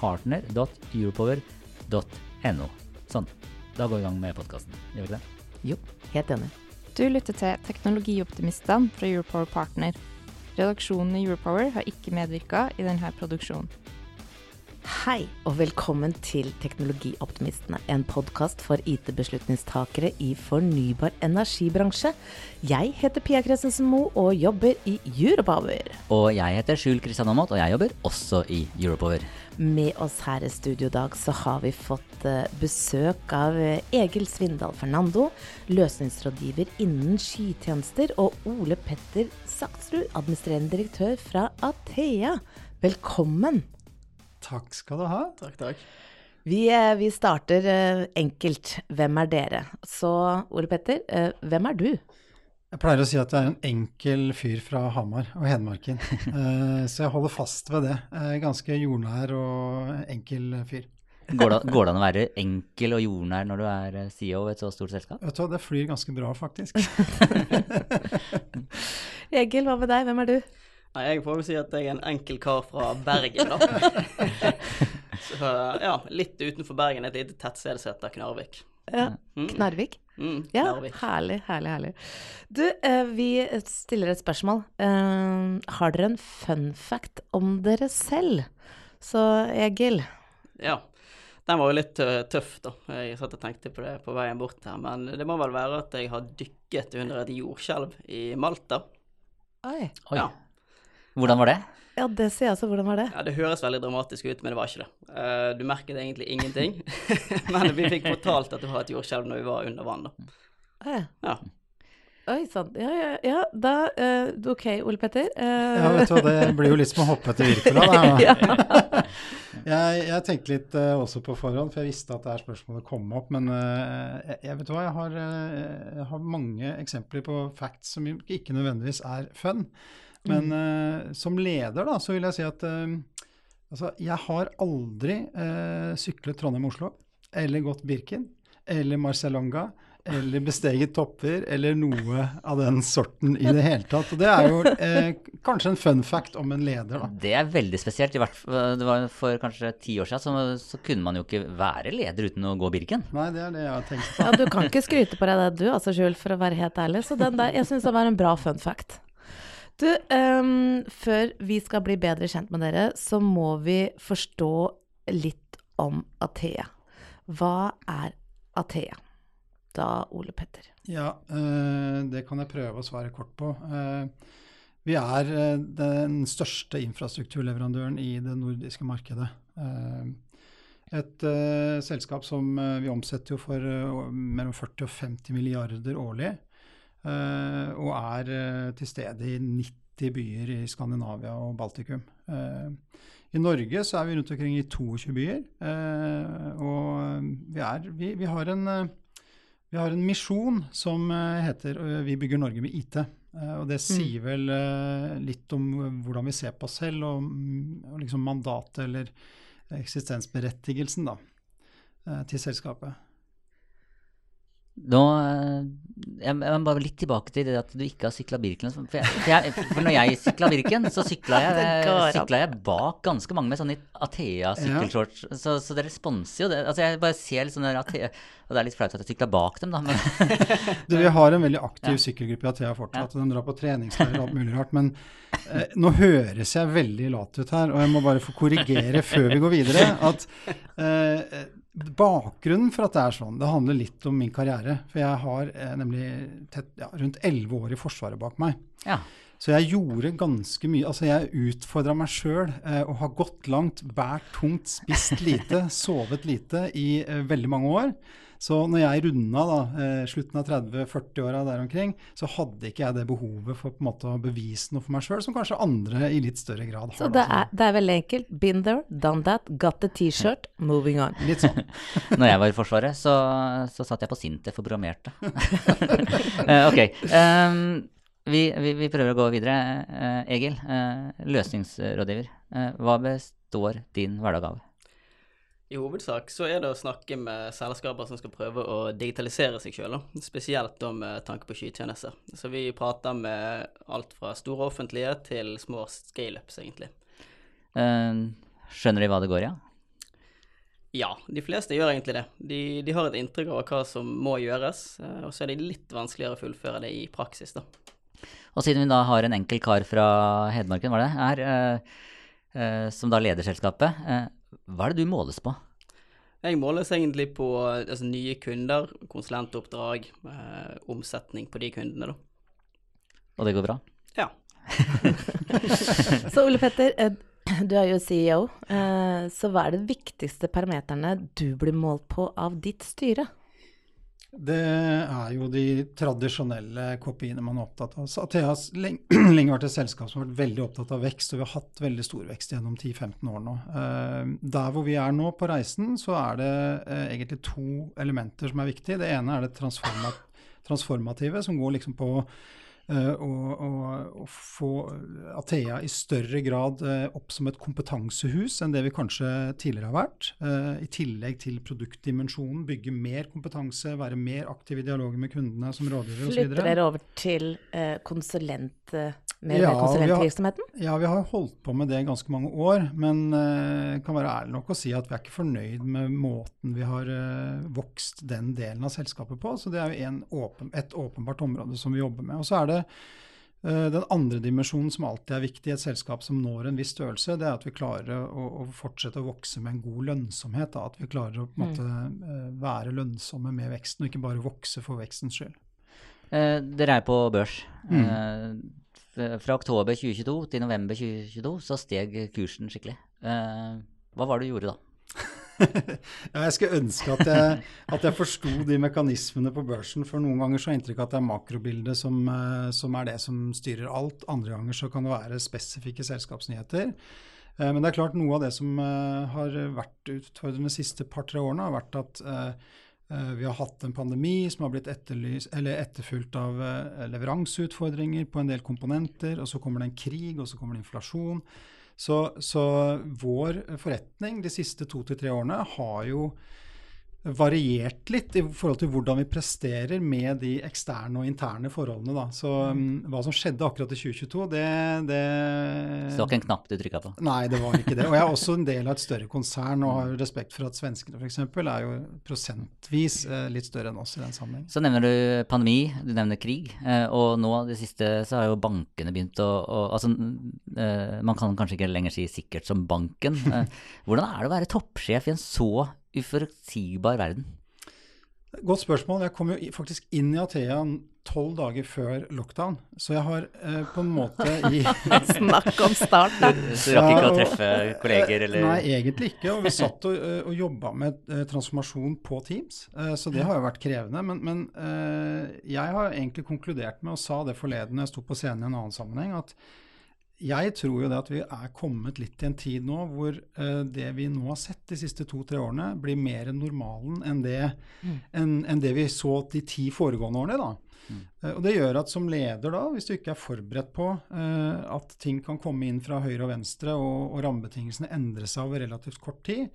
partner.europower.no. Sånn. Da går vi i gang med podkasten. Gjør vi ikke det? Jo, helt enig. Du lytter til Teknologioptimistene fra Europower Partner. Redaksjonen i Europower har ikke medvirka i denne produksjonen. Hei, og velkommen til Teknologioptimistene, en podkast for IT-beslutningstakere i fornybar energibransje. Jeg heter Pia Christensen Moe og jobber i Europower. Og jeg heter Skjul Kristian Aamodt, og jeg jobber også i Europower. Med oss her i studio i dag så har vi fått eh, besøk av eh, Egil Svindal Fernando, løsningsrådgiver innen skytjenester, og Ole Petter Saksrud, administrerende direktør fra Athea. Velkommen. Takk skal du ha. Takk, takk. Vi, eh, vi starter eh, enkelt. Hvem er dere? Så Ole Petter, eh, hvem er du? Jeg pleier å si at jeg er en enkel fyr fra Hamar og Hedmarken. Eh, så jeg holder fast ved det. Eh, ganske jordnær og enkel fyr. Går det, går det an å være enkel og jordnær når du er CEO i et så stort selskap? Vet du hva, det flyr ganske bra, faktisk. Egil, hva med deg? Hvem er du? Nei, jeg får jo si at jeg er en enkel kar fra Bergen, da. Så ja, litt utenfor Bergen, et lite tettsted som heter Knarvik. Ja, Mm. Knarvik? Mm, Ja, Knarvik. herlig, herlig, herlig. Du, eh, vi stiller et spørsmål. Eh, har dere en fun fact om dere selv? Så Egil, Ja. Den var jo litt tøff, da. Jeg satt og tenkte på det på veien bort her. Men det må vel være at jeg har dykket under et jordskjelv i Malta. Oi. Oi. Ja. Hvordan var det? Ja, det sier jeg altså. Hvordan var det? Ja, Det høres veldig dramatisk ut, men det var ikke det. Uh, du merket egentlig ingenting. men vi fikk fortalt at det var et jordskjelv når vi var under vann, da. Ja. Oi sann. Ja, ja, ja. Da uh, Ok, Ole Petter. Uh... Ja, vet du hva, det blir jo litt som å hoppe etter Wirkola. da. ja. Jeg, jeg tenkte litt også på forhånd, for jeg visste at det her spørsmålet kom opp. Men eh, jeg, jeg vet du hva, jeg har, jeg har mange eksempler på facts som ikke nødvendigvis er fun. Men eh, som leder da, så vil jeg si at eh, altså, jeg har aldri eh, syklet Trondheim-Oslo, eller gått Birken, eller Marcialonga, eller besteget topper, eller noe av den sorten i det hele tatt. Og det er jo eh, kanskje en fun fact om en leder, da. Det er veldig spesielt. I hvert fall, det var For kanskje ti år siden så, så kunne man jo ikke være leder uten å gå Birken. Nei, det er det jeg har tenkt på. ja, du kan ikke skryte på deg det, du, altså, Skjul, for å være helt ærlig. Så den der, jeg syns det var en bra fun fact. Du, um, før vi skal bli bedre kjent med dere, så må vi forstå litt om Athea. Hva er Athea? Da Ole Petter. Ja, uh, det kan jeg prøve å svare kort på. Uh, vi er uh, den største infrastrukturleverandøren i det nordiske markedet. Et selskap som vi omsetter for mellom 40 og 50 milliarder årlig. Eh, og er eh, til stede i 90 byer i Skandinavia og Baltikum. Eh, I Norge så er vi rundt omkring i 22 byer. eh, og vi, er, vi, vi har en vi har en misjon som heter 'Vi bygger Norge med IT'. Og det sier vel litt om hvordan vi ser på oss selv, og, mm, liksom mandatet eller eksistensberettigelsen da, til selskapet. Nå, eh, jeg, jeg må bare litt tilbake til det at du ikke har sykla Birken. For, jeg, for, jeg, for når jeg sykla Birken, så sykla jeg, sykla jeg bak ganske mange med sånne Athea-sykkelshorts. Så, så det responser jo det. Altså jeg bare ser litt sånne Athea Og det er litt flaut at jeg sykla bak dem, da. Men, Du, vi har en veldig aktiv Ja. sykkelgruppe i Athea fortsatt. Ja. De drar på treningsleir og alt mulig rart. Men eh, nå høres jeg veldig lat ut her, og jeg må bare få korrigere før vi går videre. At eh, bakgrunnen for at det er sånn, det handler litt om min karriere. For jeg har eh, nemlig tett, ja, rundt elleve år i Forsvaret bak meg. Ja. Så jeg gjorde ganske mye. Altså jeg utfordra meg sjøl eh, og har gått langt, båret tungt, spist lite, sovet lite i eh, veldig mange år. Så når jeg runda da, eh, slutten av 30-40-åra der omkring, så hadde ikke jeg det behovet for på en måte å bevise noe for meg sjøl, som kanskje andre i litt større grad har. Så det er, det er veldig enkelt. Been there, done that, got the T-shirt, moving on. Litt sånn. Når jeg var i Forsvaret, så, så satt jeg på Sintef og programmerte. Eh, ok. Um, vi, vi, vi prøver å gå videre. Eh, Egil, løsningsrådgiver. Hva består din hverdag av? I hovedsak så er det å snakke med selskaper som skal prøve å digitalisere seg sjøl, spesielt med tanke på skytjenester. Så vi prater med alt fra store offentlige til små scaleups, egentlig. Eh, skjønner de hva det går i? Ja? Ja, de fleste gjør egentlig det. De, de har et inntrykk av hva som må gjøres, eh, og så er det litt vanskeligere å fullføre det i praksis, da. Og siden vi da har en enkel kar fra Hedmarken, var det, her, eh, eh, som da leder selskapet, eh, hva er det du måles på? Jeg måles egentlig på altså, nye kunder, konsulentoppdrag, eh, omsetning på de kundene, da. Og det går bra? Ja. Så Ole Petter, eh, du er jo CEO. eh, Så hva er de viktigste parameterne du blir målt på av ditt styre? Det er jo de tradisjonelle kopiene man er opptatt av. Så Athea har lenge, vært et selskap som har vært veldig opptatt av vekst, og vi har hatt veldig stor vekst gjennom 10-15 år nå. Eh, der hvor vi er nå på reisen, så er det eh, egentlig to elementer som er viktige. Det ene er det transformative, som går liksom på eh, å, å, å få Athea i større grad eh, opp som et kompetansehus enn det vi kanskje tidligere har vært. Eh, I tillegg til produktdimensjonen, bygge mer kompetanse, være mer aktiv i dialogen med kundene som rådgiver osv. Flytter dere over til konsulent, med mer Ja, vi har, Ja, vi har holdt på med det i ganske mange år, men uh, kan være ærlig nok å si at vi er ikke fornøyd med måten vi har vokst den delen av selskapet på. Så det er jo en et åpenbart område som vi jobber med. Og så er det den andre dimensjonen som alltid er viktig i et selskap som når en viss størrelse, det er at vi klarer å, å fortsette å vokse med en god lønnsomhet. Da. At vi klarer å på en måte, eh, være lønnsomme med veksten, og ikke bare vokse for vekstens skyld. Eh, dere er på børs. Mm. Eh, fra oktober 2022 til november 2022 så steg kursen skikkelig. Eh, hva var det du gjorde da? ja, jeg skulle ønske at jeg, at jeg forsto de mekanismene på børsen. For noen ganger så har jeg inntrykk av at det er makrobildet som, eh, som er det som styrer alt. Andre ganger så kan det være spesifikke selskapsnyheter. Eh, Men det er klart noe av det som eh, har vært utfordrende de siste par-tre årene, har vært at vi har hatt en pandemi som har blitt etterfulgt av leveranseutfordringer på en del komponenter, og så kommer det en krig, og så kommer det inflasjon. Så, så vår forretning de siste to til tre årene har jo variert litt i forhold til hvordan vi presterer med de eksterne og interne forholdene. Da. Så um, hva som skjedde akkurat i 2022, det, det Så det var ikke en knapp du trykka på? Nei, det var ikke det. Og jeg er også en del av et større konsern og har respekt for at svenskene f.eks. er jo prosentvis eh, litt større enn oss i den sammenheng. Så nevner du pandemi, du nevner krig, eh, og nå det siste så har jo bankene begynt å, å Altså, eh, man kan kanskje ikke lenger si sikkert som banken. Hvordan er det å være toppsjef i en så uforutsigbar verden? Godt spørsmål. Jeg kom jo faktisk inn i Athea tolv dager før lockdown, så jeg har eh, på en måte i Snakk om start, da. Så du rakk ikke å treffe kolleger, eller? Nei, egentlig ikke. Og vi satt og, eh, og jobba med eh, transformasjon på Teams, eh, så det har jo vært krevende. Men, men eh, jeg har egentlig konkludert med, og sa det forleden jeg sto på scenen i en annen sammenheng, at jeg tror jo det at vi er kommet litt i en tid nå hvor uh, det vi nå har sett de siste to-tre årene, blir mer normalen enn det, enn, enn det vi så de ti foregående årene. da. Eh, Og Det gjør at som leder, da, hvis du ikke er forberedt på uh, at ting kan komme inn fra høyre og venstre, og, og rammebetingelsene endrer seg over relativt kort tid,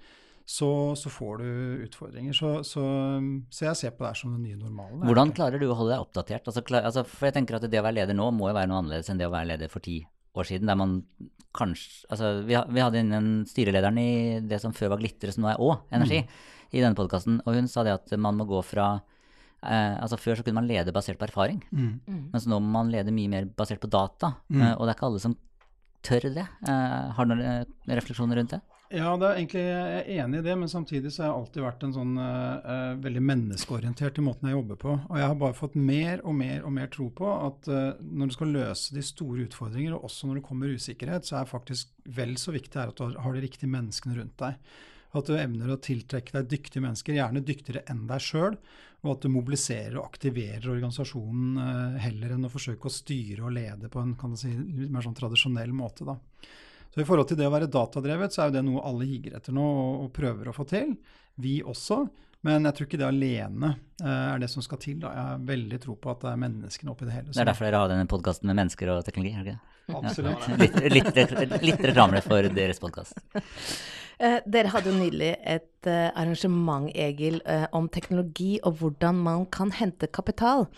så, så får du utfordringer. Så, så, så jeg ser på det her som den nye normalen. Hvordan klarer du å holde deg oppdatert? Altså, klar, altså, for jeg tenker at det å være leder nå må jo være noe annerledes enn det å være leder for ti år siden, der man kanskje Altså, vi, vi hadde innen styrelederen i det som før var Glitre, som nå er Å Energi, i denne podkasten, og hun sa det at man må gå fra eh, Altså, før så kunne man lede basert på erfaring, Mm. mens nå må man lede mye mer basert på data, Mm. eh, og det er ikke alle som tør det. Eh, har du noen eh, refleksjoner rundt det? Ja, det er egentlig, jeg er enig i det, men samtidig så har jeg alltid vært en sånn eh, veldig menneskeorientert i måten jeg jobber på. Og jeg har bare fått mer og mer og mer tro på at uh, når du skal løse de store utfordringer, og også når det kommer usikkerhet, så er faktisk vel så viktig at du har, de riktige menneskene rundt deg. At du evner å tiltrekke deg dyktige mennesker, gjerne dyktigere enn deg sjøl. Og at du mobiliserer og aktiverer organisasjonen heller enn å forsøke å styre og lede på en si, mer sånn tradisjonell måte. da. Så I forhold til det å være datadrevet, så er jo det noe alle higer etter nå og, og prøver å få til. Vi også. Men jeg tror ikke det alene eh, er det som skal til. da. Jeg har veldig tro på at det er menneskene oppi det hele. Det er derfor dere har denne podkasten med mennesker og teknologi? er det ikke det? Absolutt. Litt, litt, litt reklame for deres podkast. Eh, dere hadde jo nylig et eh, arrangement, Egil, eh, om teknologi og hvordan man kan hente kapital.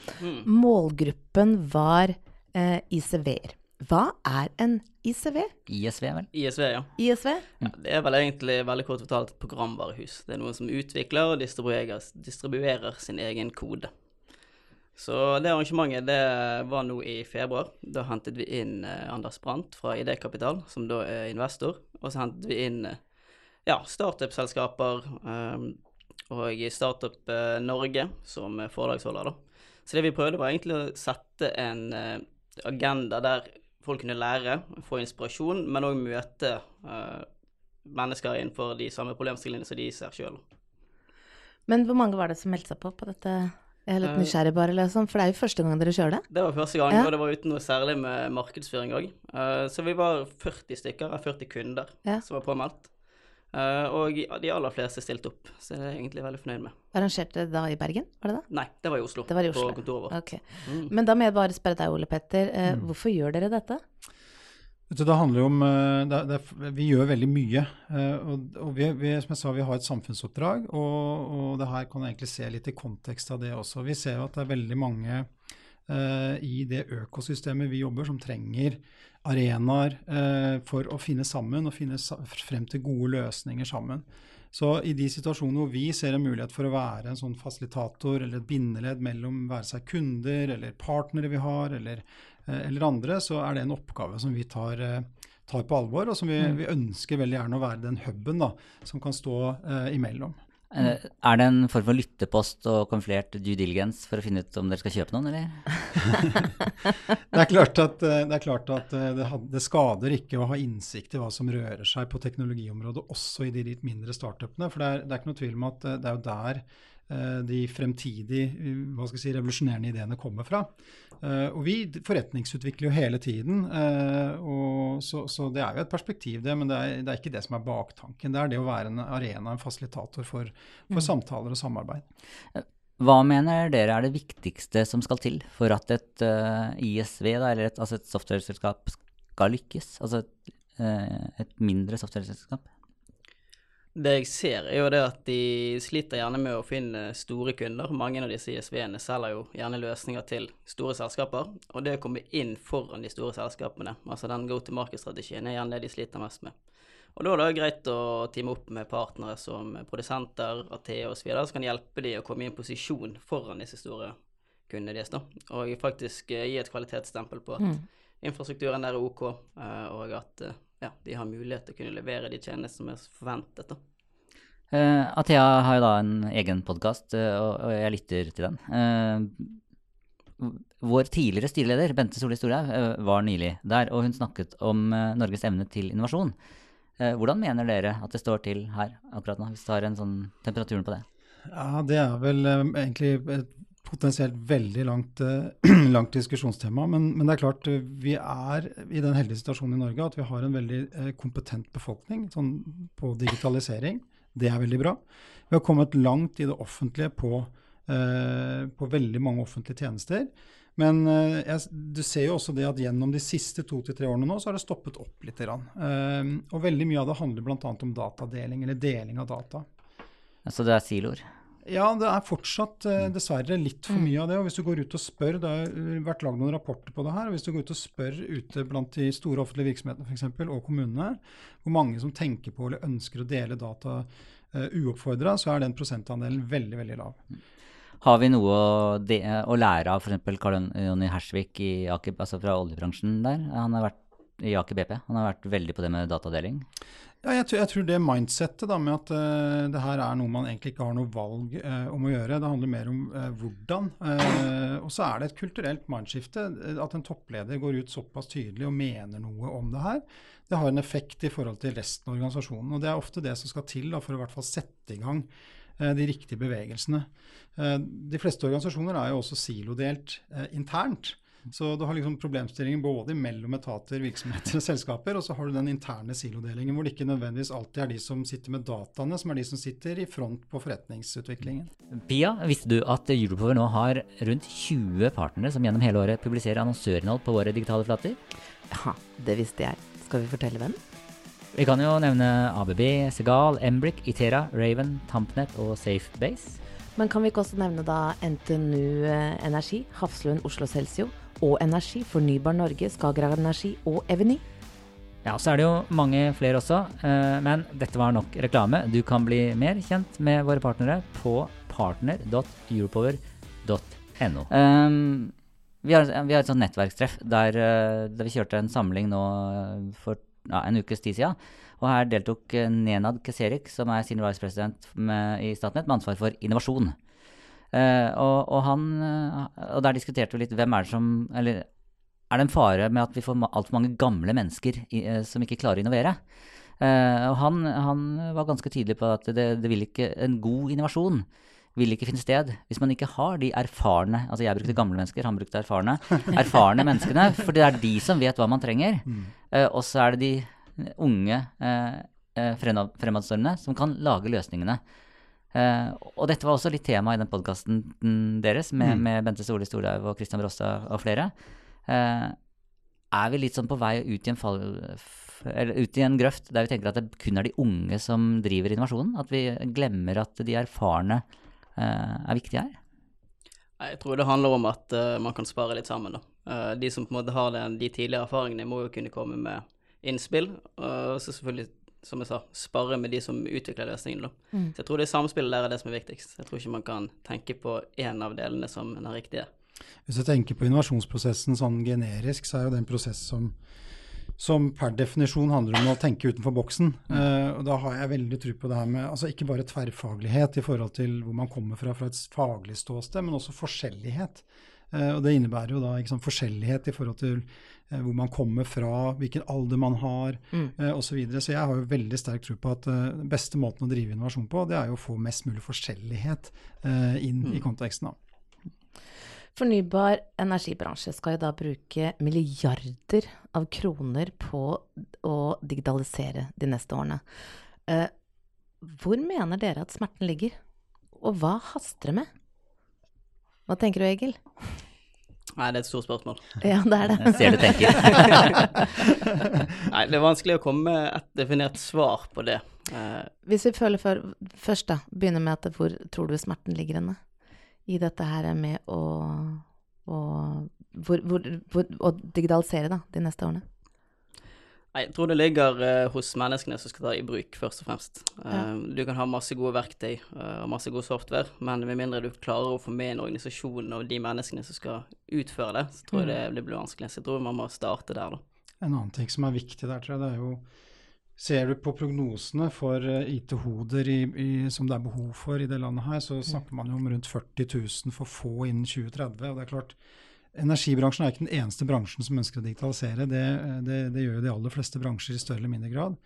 Målgruppen var eh, ICV-er. Hva er en ICV? ISV, vel? ISV, ja. ISV? ja. Det er vel egentlig veldig kort fortalt et programvarehus. Det er noen som utvikler og distribuerer, distribuerer sin egen kode. Så det arrangementet det var nå i februar. Da hentet vi inn eh, Anders Brandt fra Idékapital, som da er investor. Og så hentet vi inn eh, ja, startup-selskaper eh, og Startup eh, Norge som foredragsholder, da. Så det vi prøvde, var egentlig å sette en eh, agenda der folk kunne lære, få inspirasjon, men òg møte uh, mennesker innenfor de samme problemstillingene som de ser sjøl. Men hvor mange var det som meldte seg på på dette? Jeg er litt Eh, nysgjerrig bare, liksom, for det er jo første gang dere kjører det. Det var første gang, Ja. og det var uten noe særlig med markedsføring òg. så vi var 40 stykker, av 40 kunder, Ja. som var påmeldt. Eh, og de aller fleste stilte opp, så det er jeg egentlig veldig fornøyd med. Arrangerte dere da i Bergen, var det det? Nei, det var i Oslo. Det var i Oslo. På kontoret vårt. Okay. Mm. Men da må jeg bare spørre deg, Ole Petter, eh, hvorfor gjør dere dette? Det handler jo om, eh, det, det, Vi gjør veldig mye. eh, Og, og vi, vi, som jeg sa, vi har et samfunnsoppdrag, og, og det her kan jeg egentlig se litt i kontekst av det også. Vi ser jo at det er veldig mange uh, i det økosystemet vi jobber, som trenger arenaer eh, for å finne sammen og finne frem til gode løsninger sammen. Så i de situasjonene hvor vi ser en mulighet for å være en sånn fasilitator eller et bindeledd mellom være seg kunder eller partnere vi har, eller, eh, eller andre, så er det en oppgave som vi tar, eh, tar på alvor, og som vi, vi ønsker veldig gjerne å være den huben som kan stå eh, imellom. Eh, Er det en form for lyttepost og konflert due diligence for å finne ut om dere skal kjøpe noen, eller? Det er klart at, eh, det, er klart at eh, det, skader ikke å ha innsikt i hva som rører seg på teknologiområdet, også i de litt mindre startupene. For det er, det er ikke noe tvil om at det er jo der de fremtidig eh, hva skal jeg si, revolusjonerende ideene kommer fra. Eh, og vi forretningsutvikler jo hele tiden, eh, og så, så det er jo et perspektiv, det, men det er, det er ikke det som er baktanken. Det er det å være en arena, en fasilitator for, for samtaler og samarbeid. Hva mener dere er det viktigste som skal til for at et uh, ISV, da, eller et, altså et softwareselskap, skal lykkes? Altså et, uh, et mindre softwareselskap? Det jeg ser, er jo det at de sliter gjerne med å finne store kunder. Mange av disse ISV-ene selger jo gjerne løsninger til store selskaper. Og det å komme inn foran de store selskapene, altså den go to market-strategien, er gjerne det de sliter mest med. Og da er det greit å teame opp med partnere som produsenter, Athea osv., som kan hjelpe de å komme i en posisjon foran disse store kundene deres. da. Og faktisk eh, gi et kvalitetsstempel på at infrastrukturen der er OK, eh, og at eh, ja, de har mulighet til å kunne levere de tjenestene som er forventet. da. Uh, Athea har jo da en egen podkast, og, og jeg lytter til den. Uh, vår tidligere styreleder, Bente Solli Storhaug, eh, var nylig der, og hun snakket om eh, Norges evne til innovasjon. Eh, hvordan mener dere at det står til her akkurat nå, hvis du har en sånn temperaturen på det? Ja, det er vel eh, egentlig et potensielt veldig langt, eh, langt diskusjonstema. Men, men det er klart, eh, vi er i den heldige situasjonen i Norge at vi har en veldig eh, kompetent befolkning sånn på digitalisering. Det er veldig bra. Vi har kommet langt i det offentlige på, på veldig mange offentlige tjenester. Men jeg, du ser jo også det at gjennom de siste to til tre årene nå, så har det stoppet opp litt. Eh, og veldig mye av det handler bl.a. om datadeling, eller deling av data. Altså det er siloer. Ja, det er fortsatt eh, dessverre litt for mye av det. og Hvis du går ut og spør, Det har eh, vært lagd noen rapporter på det her. og Hvis du går ut og spør ute blant de store offentlige virksomhetene for eksempel, og kommunene, hvor mange som tenker på eller ønsker å dele data uh, uoppfordra, så er den prosentandelen veldig veldig lav. Har vi noe å, de, å lære av f.eks. Karl Jonny Hersvik i Aker, altså fra oljebransjen der? Han har vært i Aker BP. Han har vært veldig på det med datadeling. Ja, jeg, tror, jeg tror det mindsettet da, med at uh, det her er noe man egentlig ikke har noe valg uh, om å gjøre, det handler mer om uh, hvordan. og så er det et kulturelt mindskifte. At en toppleder går ut såpass tydelig og mener noe om det her. Det har en effekt i forhold til resten av organisasjonen. Og det er ofte det som skal til da, for å i hvert fall sette i gang de riktige bevegelsene. de fleste organisasjoner er jo også silodelt internt. Så du har liksom problemstillingen både mellom etater, virksomheter og selskaper, og så har du den interne silodelingen hvor det ikke nødvendigvis alltid er de som sitter med dataene, som er de som sitter i front på forretningsutviklingen. Pia, visste du at Europower nå har rundt 20 partnere som gjennom hele året publiserer annonsørinnhold på våre digitale flater? Ja, det visste jeg. Skal vi fortelle hvem? Vi kan jo nevne ABB, Segal, Embrik, Itera, Raven, Tampnet og Safebase. Men kan vi ikke også nevne da NTNU Energi, Hafslund Oslo Celsio og Energi, Fornybar Norge, Skagerrak Energi og Eveny. Ja, så er det jo mange flere også, eh, men dette var nok reklame. Du kan bli mer kjent med våre partnere på partner.europower.no. Um, ehm, vi, har, vi har et sånt nettverkstreff der, eh, der, vi kjørte en samling nå for ja, en ukes tid siden. Og her deltok Nenad Keserik, som er senior vice president med, i Statnett, med ansvar for innovasjon. Uh, og, og, han, og der diskuterte vi litt hvem er det som Eller er det en fare med at vi får altfor mange gamle mennesker i, uh, som ikke klarer å innovere? og han, han, var ganske tydelig på at det, det vil ikke, en god innovasjon vil ikke finne sted hvis man ikke har de erfarne Altså jeg brukte gamle mennesker, han brukte erfarne. Erfarne menneskene, for det er de som vet hva man trenger. Uh, og så er det de unge fremadstormene som kan lage løsningene. Uh, og dette var også litt tema i den podkasten deres med, mm. med, Bente Soli Storhaug og Christian Brosta og flere. Uh, er vi litt sånn på vei ut i, en fall, eller ut i en grøft der vi tenker at det kun er de unge som driver innovasjonen? At vi glemmer at de erfarne uh, er viktige her? Jeg tror det handler om at man kan spare litt sammen. Da. de som på en måte har den, de tidligere erfaringene, må jo kunne komme med innspill. Og så selvfølgelig som jeg sa, spare med de som utvikler løsningen. Mm. Så jeg tror det samspillet der er det som er viktigst. Jeg tror ikke man kan tenke på én av delene som den riktige. Hvis jeg tenker på innovasjonsprosessen sånn generisk, så er jo det en prosess som, som per definisjon handler om å tenke utenfor boksen. Mm. Uh, og da har jeg veldig tro på det her med altså ikke bare tverrfaglighet i forhold til hvor man kommer fra fra et faglig ståsted, men også forskjellighet. Uh, og det innebærer jo da sant, forskjellighet i forhold til Eh, hvor man kommer fra, hvilken alder man har mm. eh, osv. Så, videre. så jeg har jo veldig sterk tro på at uh, den beste måten å drive innovasjon på, det er jo å få mest mulig forskjellighet uh, inn mm. i konteksten. Da. Fornybar energibransje skal jo da bruke milliarder av kroner på å digitalisere de neste årene. Uh, hvor mener dere at smerten ligger, og hva haster det med? Hva tenker du, Egil? Nei, det er et stort spørsmål. Ja, det er det. Jeg ser du tenker. Nei, det er vanskelig å komme med et definert svar på det. Uh, Hvis vi føler for, først, da, begynner med at hvor tror du smerten ligger henne? I dette her med å, å, hvor, hvor, hvor, å digitalisere da, de neste årene? Jeg tror det ligger uh, hos menneskene som skal ta i bruk, først og fremst. Uh, ja. Du kan ha masse gode verktøy uh, og masse god software, men med mindre du klarer å få med en organisasjon og de menneskene som skal utføre det, så tror jeg det, mm. det blir vanskelig. Så jeg tror man må starte der, da. En annen ting som er viktig der, tror jeg, det er jo Ser du på prognosene for IT-hoder som det er behov for i det landet her, så snakker man jo om rundt 40 000 for få innen 2030. og det er klart Energibransjen er ikke den eneste bransjen som ønsker å digitalisere. Det, det, det gjør jo de aller fleste bransjer i større eller mindre grad.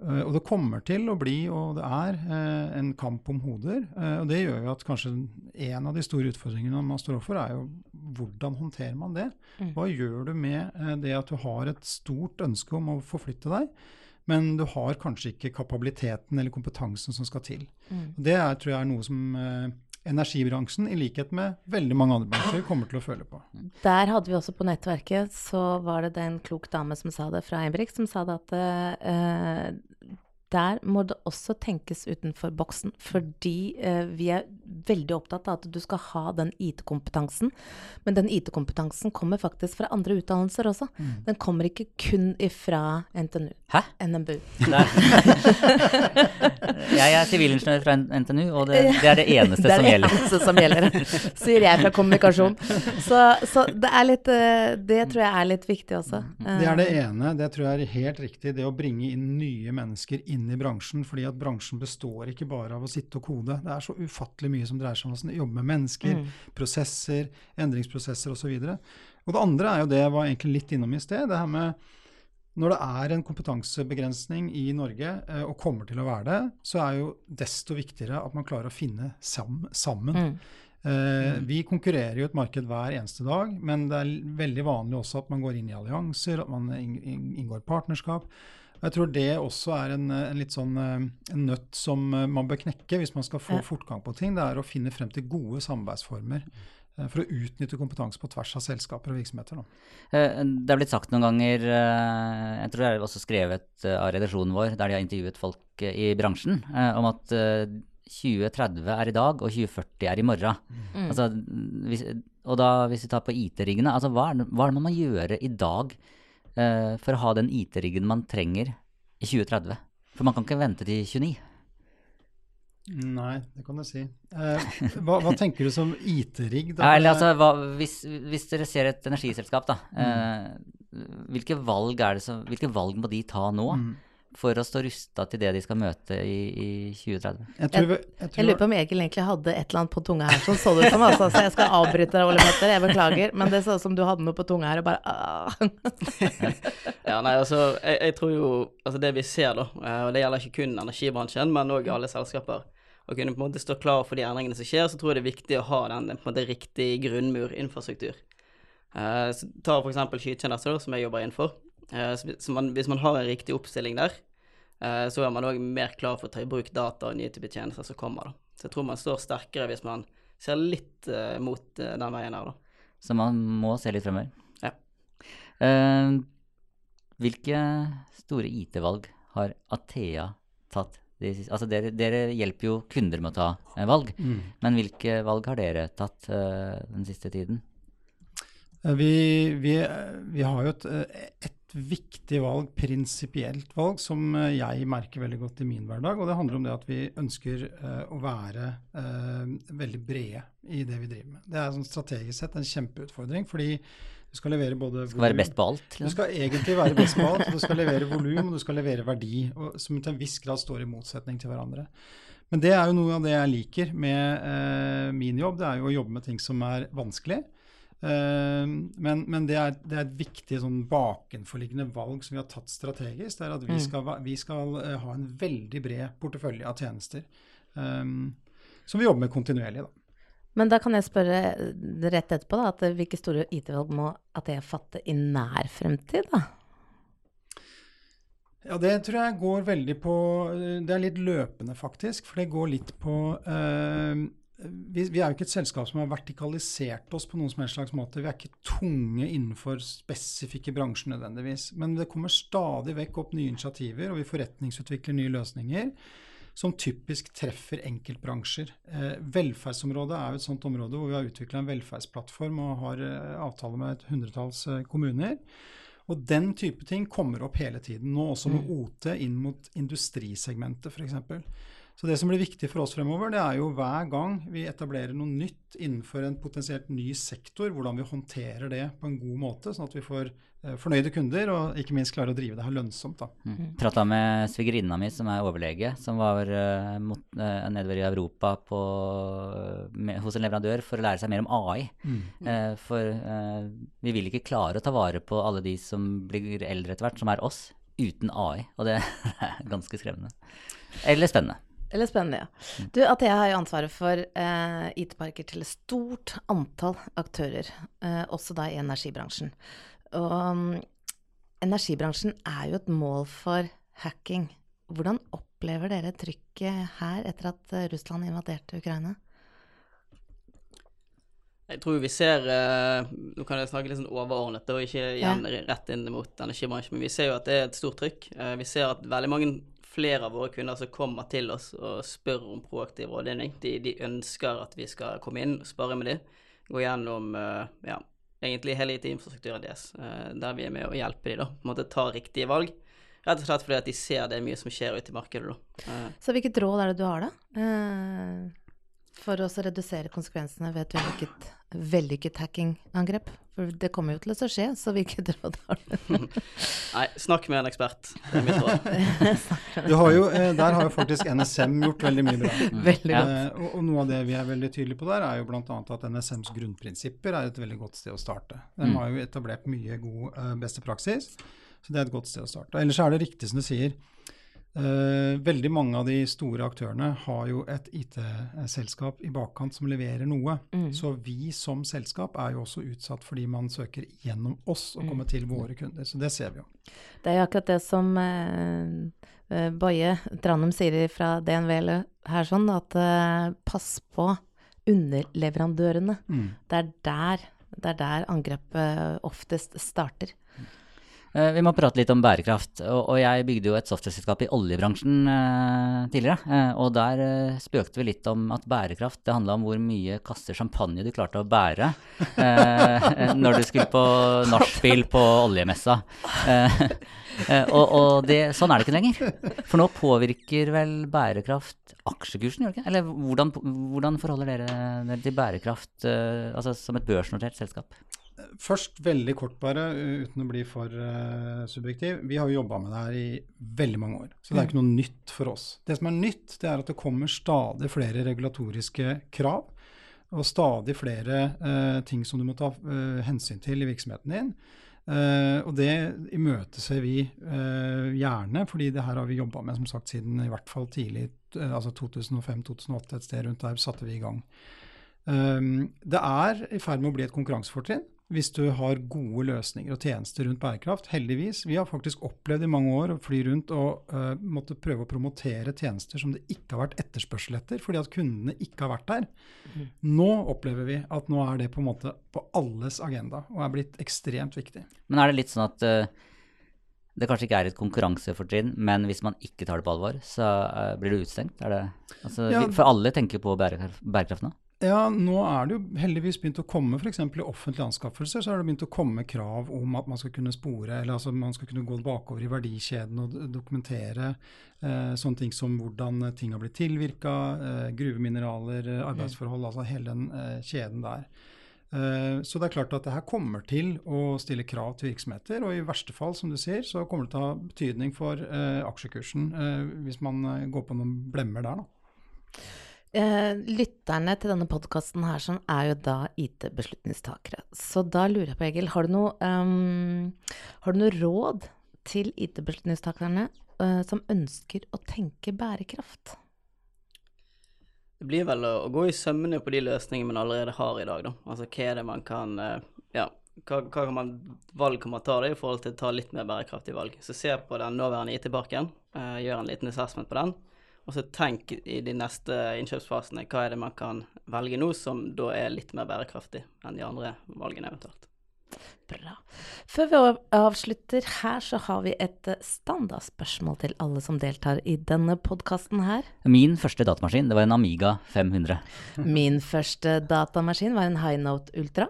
Uh, og det kommer til å bli, og det er, uh, en kamp om hoder. Uh, og det gjør jo at kanskje en av de store utfordringene man står overfor, er jo hvordan håndterer man det? Mm. Hva gjør du med det at du har et stort ønske om å forflytte deg, men du har kanskje ikke kapabiliteten eller kompetansen som skal til? Mm. Det er, tror jeg er noe som energibransjen, i likhet med veldig mange andre bransjer, kommer til å føle på. Der hadde vi også på nettverket, så var det en klok dame som sa det fra Einbrik, som sa det at uh, der må det også tenkes utenfor boksen. Fordi uh, vi, er, veldig opptatt av at du skal ha den IT-kompetansen. Men den IT-kompetansen kommer faktisk fra andre utdannelser også. Den kommer ikke kun ifra NTNU. Hæ? NMBU. Jeg er sivilingeniør fra NTNU, og det, det er det eneste det er som det gjelder. eneste som gjelder, sier jeg fra kommunikasjon. Så, så det er litt eh, Det tror jeg er litt viktig også. Det er det Eh, ene. Det tror jeg er helt riktig. Det å bringe inn nye mennesker inn i bransjen. fordi at bransjen består ikke bare av å sitte og kode. Det er så ufattelig mye som dreier seg om å jobbe med mennesker, Mm. prosesser, endringsprosesser osv. Og, og det andre er jo det jeg var egentlig litt innom i sted. det her med når det er en kompetansebegrensning i Norge, eh, og kommer til å være det, så er jo desto viktigere at man klarer å finne sam sammen. Mm. Eh, vi konkurrerer jo et marked hver eneste dag, men det er veldig vanlig også at man går inn i allianser, at man inngår partnerskap. Jeg tror det også er en, en litt sånn eh, en nøtt som eh, man bør knekke hvis man skal få Ja. fortgang på ting. Det er å finne frem til gode samarbeidsformer eh, for å utnytte kompetanse på tvers av selskaper og virksomheter. Da. Eh, Det er blitt sagt noen ganger, jeg tror det er også skrevet av redaksjonen vår, der de har intervjuet folk i bransjen, om at eh, 2030 er i dag, og 2040 er i morgen. Mm. Altså, hvis, og da, hvis vi tar på IT-riggene, altså hva hva er det man må gjøre i dag eh, for å ha den IT-riggen man trenger i 2030? For man kan ikke vente til 29. Nei, det kan du si. Eh, hva, hva tenker du som IT-rigg? da? Ja, eller altså, hva, hvis, hvis dere ser et energiselskap, da. Eh, hvilke, valg er det som, hvilke valg må de ta nå Mm. For å stå rusta til det de skal møte i, i 2030? Jeg tror, vi- jeg tror, Jeg lurer på om Egil egentlig hadde et eller annet på tunga her, som så det ut som. Altså, så jeg skal avbryte deg, Ole Petter, jeg beklager. Men det så ut som du hadde noe på tunga her og bare ah. Ja, nei, altså, jeg, jeg tror jo Altså, det vi ser, da, eh, og det gjelder ikke kun energibransjen, men òg alle selskaper, å kunne på en måte stå klar for de endringene som skjer, så tror jeg det er viktig å ha den på en måte riktig grunnmur, infrastruktur. Uh, så ta for eksempel skytjenester, som jeg jobber innenfor. Eh, så man, hvis man har en riktig oppstilling der, eh, så er man òg mer klar for å ta i bruk data og nye typer tjenester som kommer. da. Så jeg tror man står sterkere hvis man ser litt eh, mot den veien her, da. Så man må se litt fremover. Ja. Uh, hvilke store IT-valg har Athea tatt? De, altså dere, dere hjelper jo kunder med å ta valg, Mm. men hvilke valg har dere tatt uh, den siste tiden? Vi, vi, vi har jo et, eh, et viktig valg, prinsipielt valg, som eh, jeg merker veldig godt i min hverdag. Og det handler om det at vi ønsker eh, å være eh, veldig brede i det vi driver med. Det er sånn strategisk sett en kjempeutfordring, fordi du skal levere både Skal være best på alt? Du Liksom. skal egentlig være best på alt. Du skal levere volum, og du skal levere verdi, som til en viss grad står i motsetning til hverandre. Men det er jo noe av det jeg liker med min jobb. Det er jo å jobbe med ting som er vanskelig. Eh, men men det, er, det er et viktig sånn bakenforliggende valg som vi har tatt strategisk. Det er at vi Mm. skal, vi skal eh, ha en veldig bred portefølje av tjenester. um, som vi jobber med kontinuerlig. Da. Men da kan jeg spørre rett etterpå, da, at hvilke store IT-valg må Athea fatte i nær fremtid, da? Ja, det tror jeg går veldig på Det er litt løpende, faktisk. For det går litt på eh, vi, vi er jo ikke et selskap som har vertikalisert oss på noen som helst slags måte. Vi er ikke tunge innenfor spesifikke bransjer nødvendigvis. Men det kommer stadig vekk opp nye initiativer, og vi forretningsutvikler nye løsninger som typisk treffer enkeltbransjer. Eh, velferdsområdet er jo et sånt område hvor vi har utvikla en velferdsplattform og har eh, avtale med et hundretalls eh, kommuner. Og den type ting kommer opp hele tiden, nå også med OT inn mot industrisegmentet f.eks. Så det som blir viktig for oss fremover, det er jo hver gang vi etablerer noe nytt innenfor en potensielt ny sektor, hvordan vi håndterer det på en god måte, sånn at vi får eh, fornøyde kunder og ikke minst klarer å drive det her lønnsomt. da. Mm. Prata med svigerinna mi, som er overlege, som var uh, mot, uh, nedover i Europa på, med, hos en leverandør for å lære seg mer om AI. Eh, for eh, vi vil ikke klare å ta vare på alle de som blir eldre etter hvert, som er oss, uten AI. Og det er ganske skremmende. Eller spennende. Eller spennende, ja. Du, Athea har jo ansvaret for eh, IT-parker til et stort antall aktører, eh, også da i energibransjen. Og um, energibransjen er jo et mål for hacking. Hvordan opplever dere trykket her etter at eh, Russland invaderte Ukraina? Jeg tror vi ser eh, Nå kan jeg snakke litt sånn overordnet og ikke igjen rett inn mot energibransjen, men vi ser jo at det er et stort trykk. Eh, vi ser at veldig mange flere av våre kunder som kommer til oss og spør om proaktiv rådgivning. De, de ønsker at vi skal komme inn og spare med dem, gå gjennom eh, ja, egentlig hele IT-infrastrukturen deres, eh, der vi er med å hjelpe dem, da. På en måte ta riktige valg. Rett og slett fordi at de ser det er mye som skjer ute i markedet, da. Eh, Så hvilket råd er det du har, da? For å redusere konsekvensene ved et vellykket, vellykket hacking-angrep? For det kommer jo til å skje, så hvilket råd har du? Nei, snakk med en ekspert. Det er mitt råd. Har jo, eh, der har jo faktisk NSM gjort veldig mye bra. Veldig godt. Eh, og, og noe av det vi er veldig tydelige på der, er jo bl.a. at NSMs grunnprinsipper er et veldig godt sted å starte. De Mm. har jo etablert mye god eh, beste praksis, så det er et godt sted å starte. Ellers er det riktig som du sier. Eh, veldig mange av de store aktørene har jo et IT-selskap i bakkant som leverer noe. Mm. Så vi som selskap er jo også utsatt fordi man søker gjennom oss og Mm. kommer til våre kunder. Så det ser vi jo. Det er jo akkurat det som eh, eh, Boje Tranum sier fra DNV her sånn, at eh, pass på underleverandørene. Det er der, det er der angrepet oftest starter. Eh, Vi må prate litt om bærekraft. Og, jeg bygde jo et software-selskap i oljebransjen eh, tidligere. Eh, og der eh, spøkte vi litt om at bærekraft det handla om hvor mye kasser champagne du klarte å bære eh, når du skulle på nachspiel på oljemessa. Eh, eh, og og det, sånn er det ikke lenger. For nå påvirker vel bærekraft aksjekursen, gjør? Eller hvordan, hvordan forholder dere dere til bærekraft eh, altså som et børsnotert selskap? Først veldig kort bare, uh, uten å bli for uh, subjektiv. Vi har jo jobba med det her i veldig mange år, så det er ikke noe nytt for oss. Det som er nytt, det er at det kommer stadig flere regulatoriske krav. Og stadig flere uh, ting som du må ta uh, hensyn til i virksomheten din. Og det imøteser vi gjerne, fordi det her har vi jobba med som sagt siden i hvert fall tidlig, altså 2005-2008, et sted rundt der satte vi i gang. Um, det er i ferd med å bli et konkurransefortrinn hvis du har gode løsninger og tjenester rundt bærekraft. Heldigvis. Vi har faktisk opplevd i mange år å fly rundt og uh, måtte prøve å promotere tjenester som det ikke har vært etterspørsel etter, fordi at kundene ikke har vært der. Nå opplever vi at nå er det på en måte på alles agenda og er blitt ekstremt viktig. Men er det litt sånn at uh, det kanskje ikke er et konkurransefortrinn, men hvis man ikke tar det på alvor, så uh, blir? Er det, altså, Ja. for alle tenker på bærekraft, bærekraft nå? Ja, nå er det jo heldigvis begynt å komme f.eks. i offentlige anskaffelser, så er det begynt å komme krav om at man skal kunne spore, eller altså man skal kunne gå bakover i verdikjeden og dokumentere eh, sånne ting som hvordan eh, ting har blitt tilvirka, eh, gruvemineraler, eh, arbeidsforhold, altså hele den eh, kjeden der. Eh, så det er klart at det her kommer til å stille krav til virksomheter, og i verste fall, som du sier, så kommer det til å ha betydning for aksjekursen hvis man går på noen blemmer der, da. Eh, lytterne til denne podkasten her sånn, er jo da IT-beslutningstakere. Så da lurer jeg på, Egil, har du noe, um, har du noe råd til IT-beslutningstakerne uh, som ønsker å tenke bærekraft? Det blir vel å, gå i sømmene på de løsningene man allerede har i dag, da. Altså hva er det man kan eh, Ja, hva, hva kan man, valg kan man ta det i forhold til å ta litt mer bærekraftige valg. Så se på den nåværende IT-parken, uh, gjør en liten assessment på den. Og så tenk i de neste innkjøpsfasene hva er det man kan velge nå som da er litt mer bærekraftig enn de andre valgene eventuelt. Bra. Før vi avslutter her, så har vi et eh, standardspørsmål til alle som deltar i denne podkasten her. Min første datamaskin, det var en Amiga 500. Min første datamaskin var en High Note Ultra.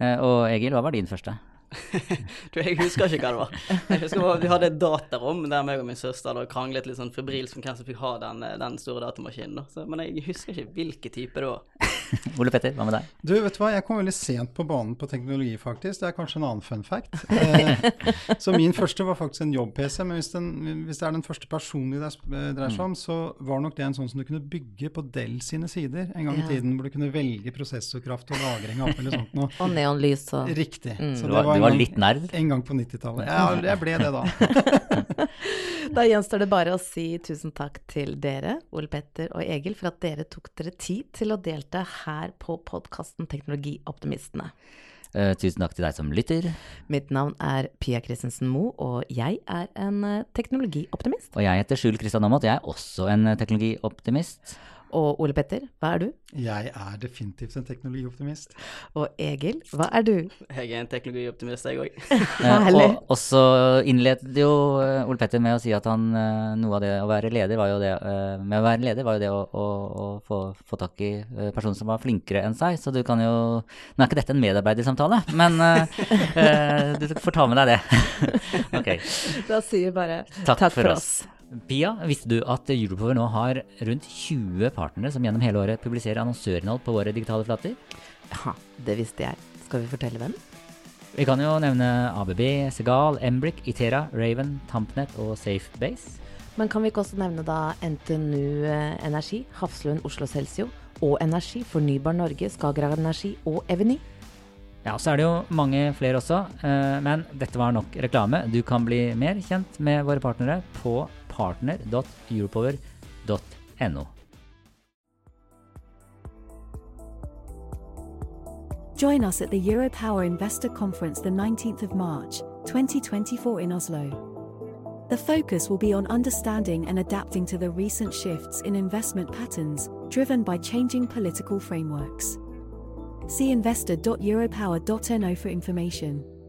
Eh, og Egil, hva var din første? Du, jeg husker ikke hva det var. Jeg husker Vi hadde et datarom der meg og min søster hadde kranglet litt sånn febrilsk om hvem som fikk ha den, eh, den store datamaskinen. Da. Så, men jeg husker ikke hvilken type det var. Ole Petter, hva med deg? Du, vet du hva, jeg kom veldig sent på banen på teknologi, faktisk. Det er kanskje en annen fun fact. Eh, så min første var faktisk en jobb-PC, men hvis, den, hvis det er den første personlige det eh, dreier seg om, så var nok det en sånn som du kunne bygge på Dell sine sider en gang Ja. i tiden, hvor du kunne velge prosessorkraft og lagring og alt mulig sånt noe. Og neonlys og Riktig. Så Du det var, du var gang- litt nerd. En gang på 90-tallet. Ja, jeg ble det da. Da gjenstår det bare å si tusen takk til dere, Ole Petter og Egil, for at dere tok dere tid til å delta her på podkasten Teknologioptimistene. Eh, tusen takk til deg som lytter. Mitt navn er Pia Christensen Moe, og jeg er en eh, teknologioptimist. Og jeg heter Skjul Kristian Aamodt. Jeg er også en eh, teknologioptimist. Og Ole Petter, hva er du? Jeg er definitivt en teknologioptimist. Og Egil, hva er du? Jeg er en teknologioptimist, jeg òg. Eh, og, og så innledet jo eh, Ole Petter med å si at han, eh, noe av det å være leder var jo det, med å være leder var jo det å, å, å få, få tak i personer som var flinkere enn seg. Så du kan jo Nå er ikke dette en medarbeidersamtale, men eh, eh, du får ta med deg det. ok. Da sier vi bare Takk, for, oss. Pia, visste du at Europower nå har rundt 20 partnere som gjennom hele året publiserer annonsørinnhold på våre digitale flater? Ja, det visste jeg. Skal vi fortelle hvem? Vi kan jo nevne ABB, Segal, Embrick, Itera, Raven, Tampnet og Safebase. Men kan vi ikke også nevne da NTNU eh, Energi, Hafslund Oslo Celsio og Energi, Fornybar Norge, Skagerrak Energi og Eveny? Ja, så er det jo mange flere også, eh, men dette var nok reklame. Du kan bli mer kjent med våre partnere på partner.europower.no. Join us at the Europower Investor Conference the 19th of March, 2024 in Oslo. The focus will be on understanding and adapting to the recent shifts in investment patterns driven by changing political frameworks. See investor.europower.no for information.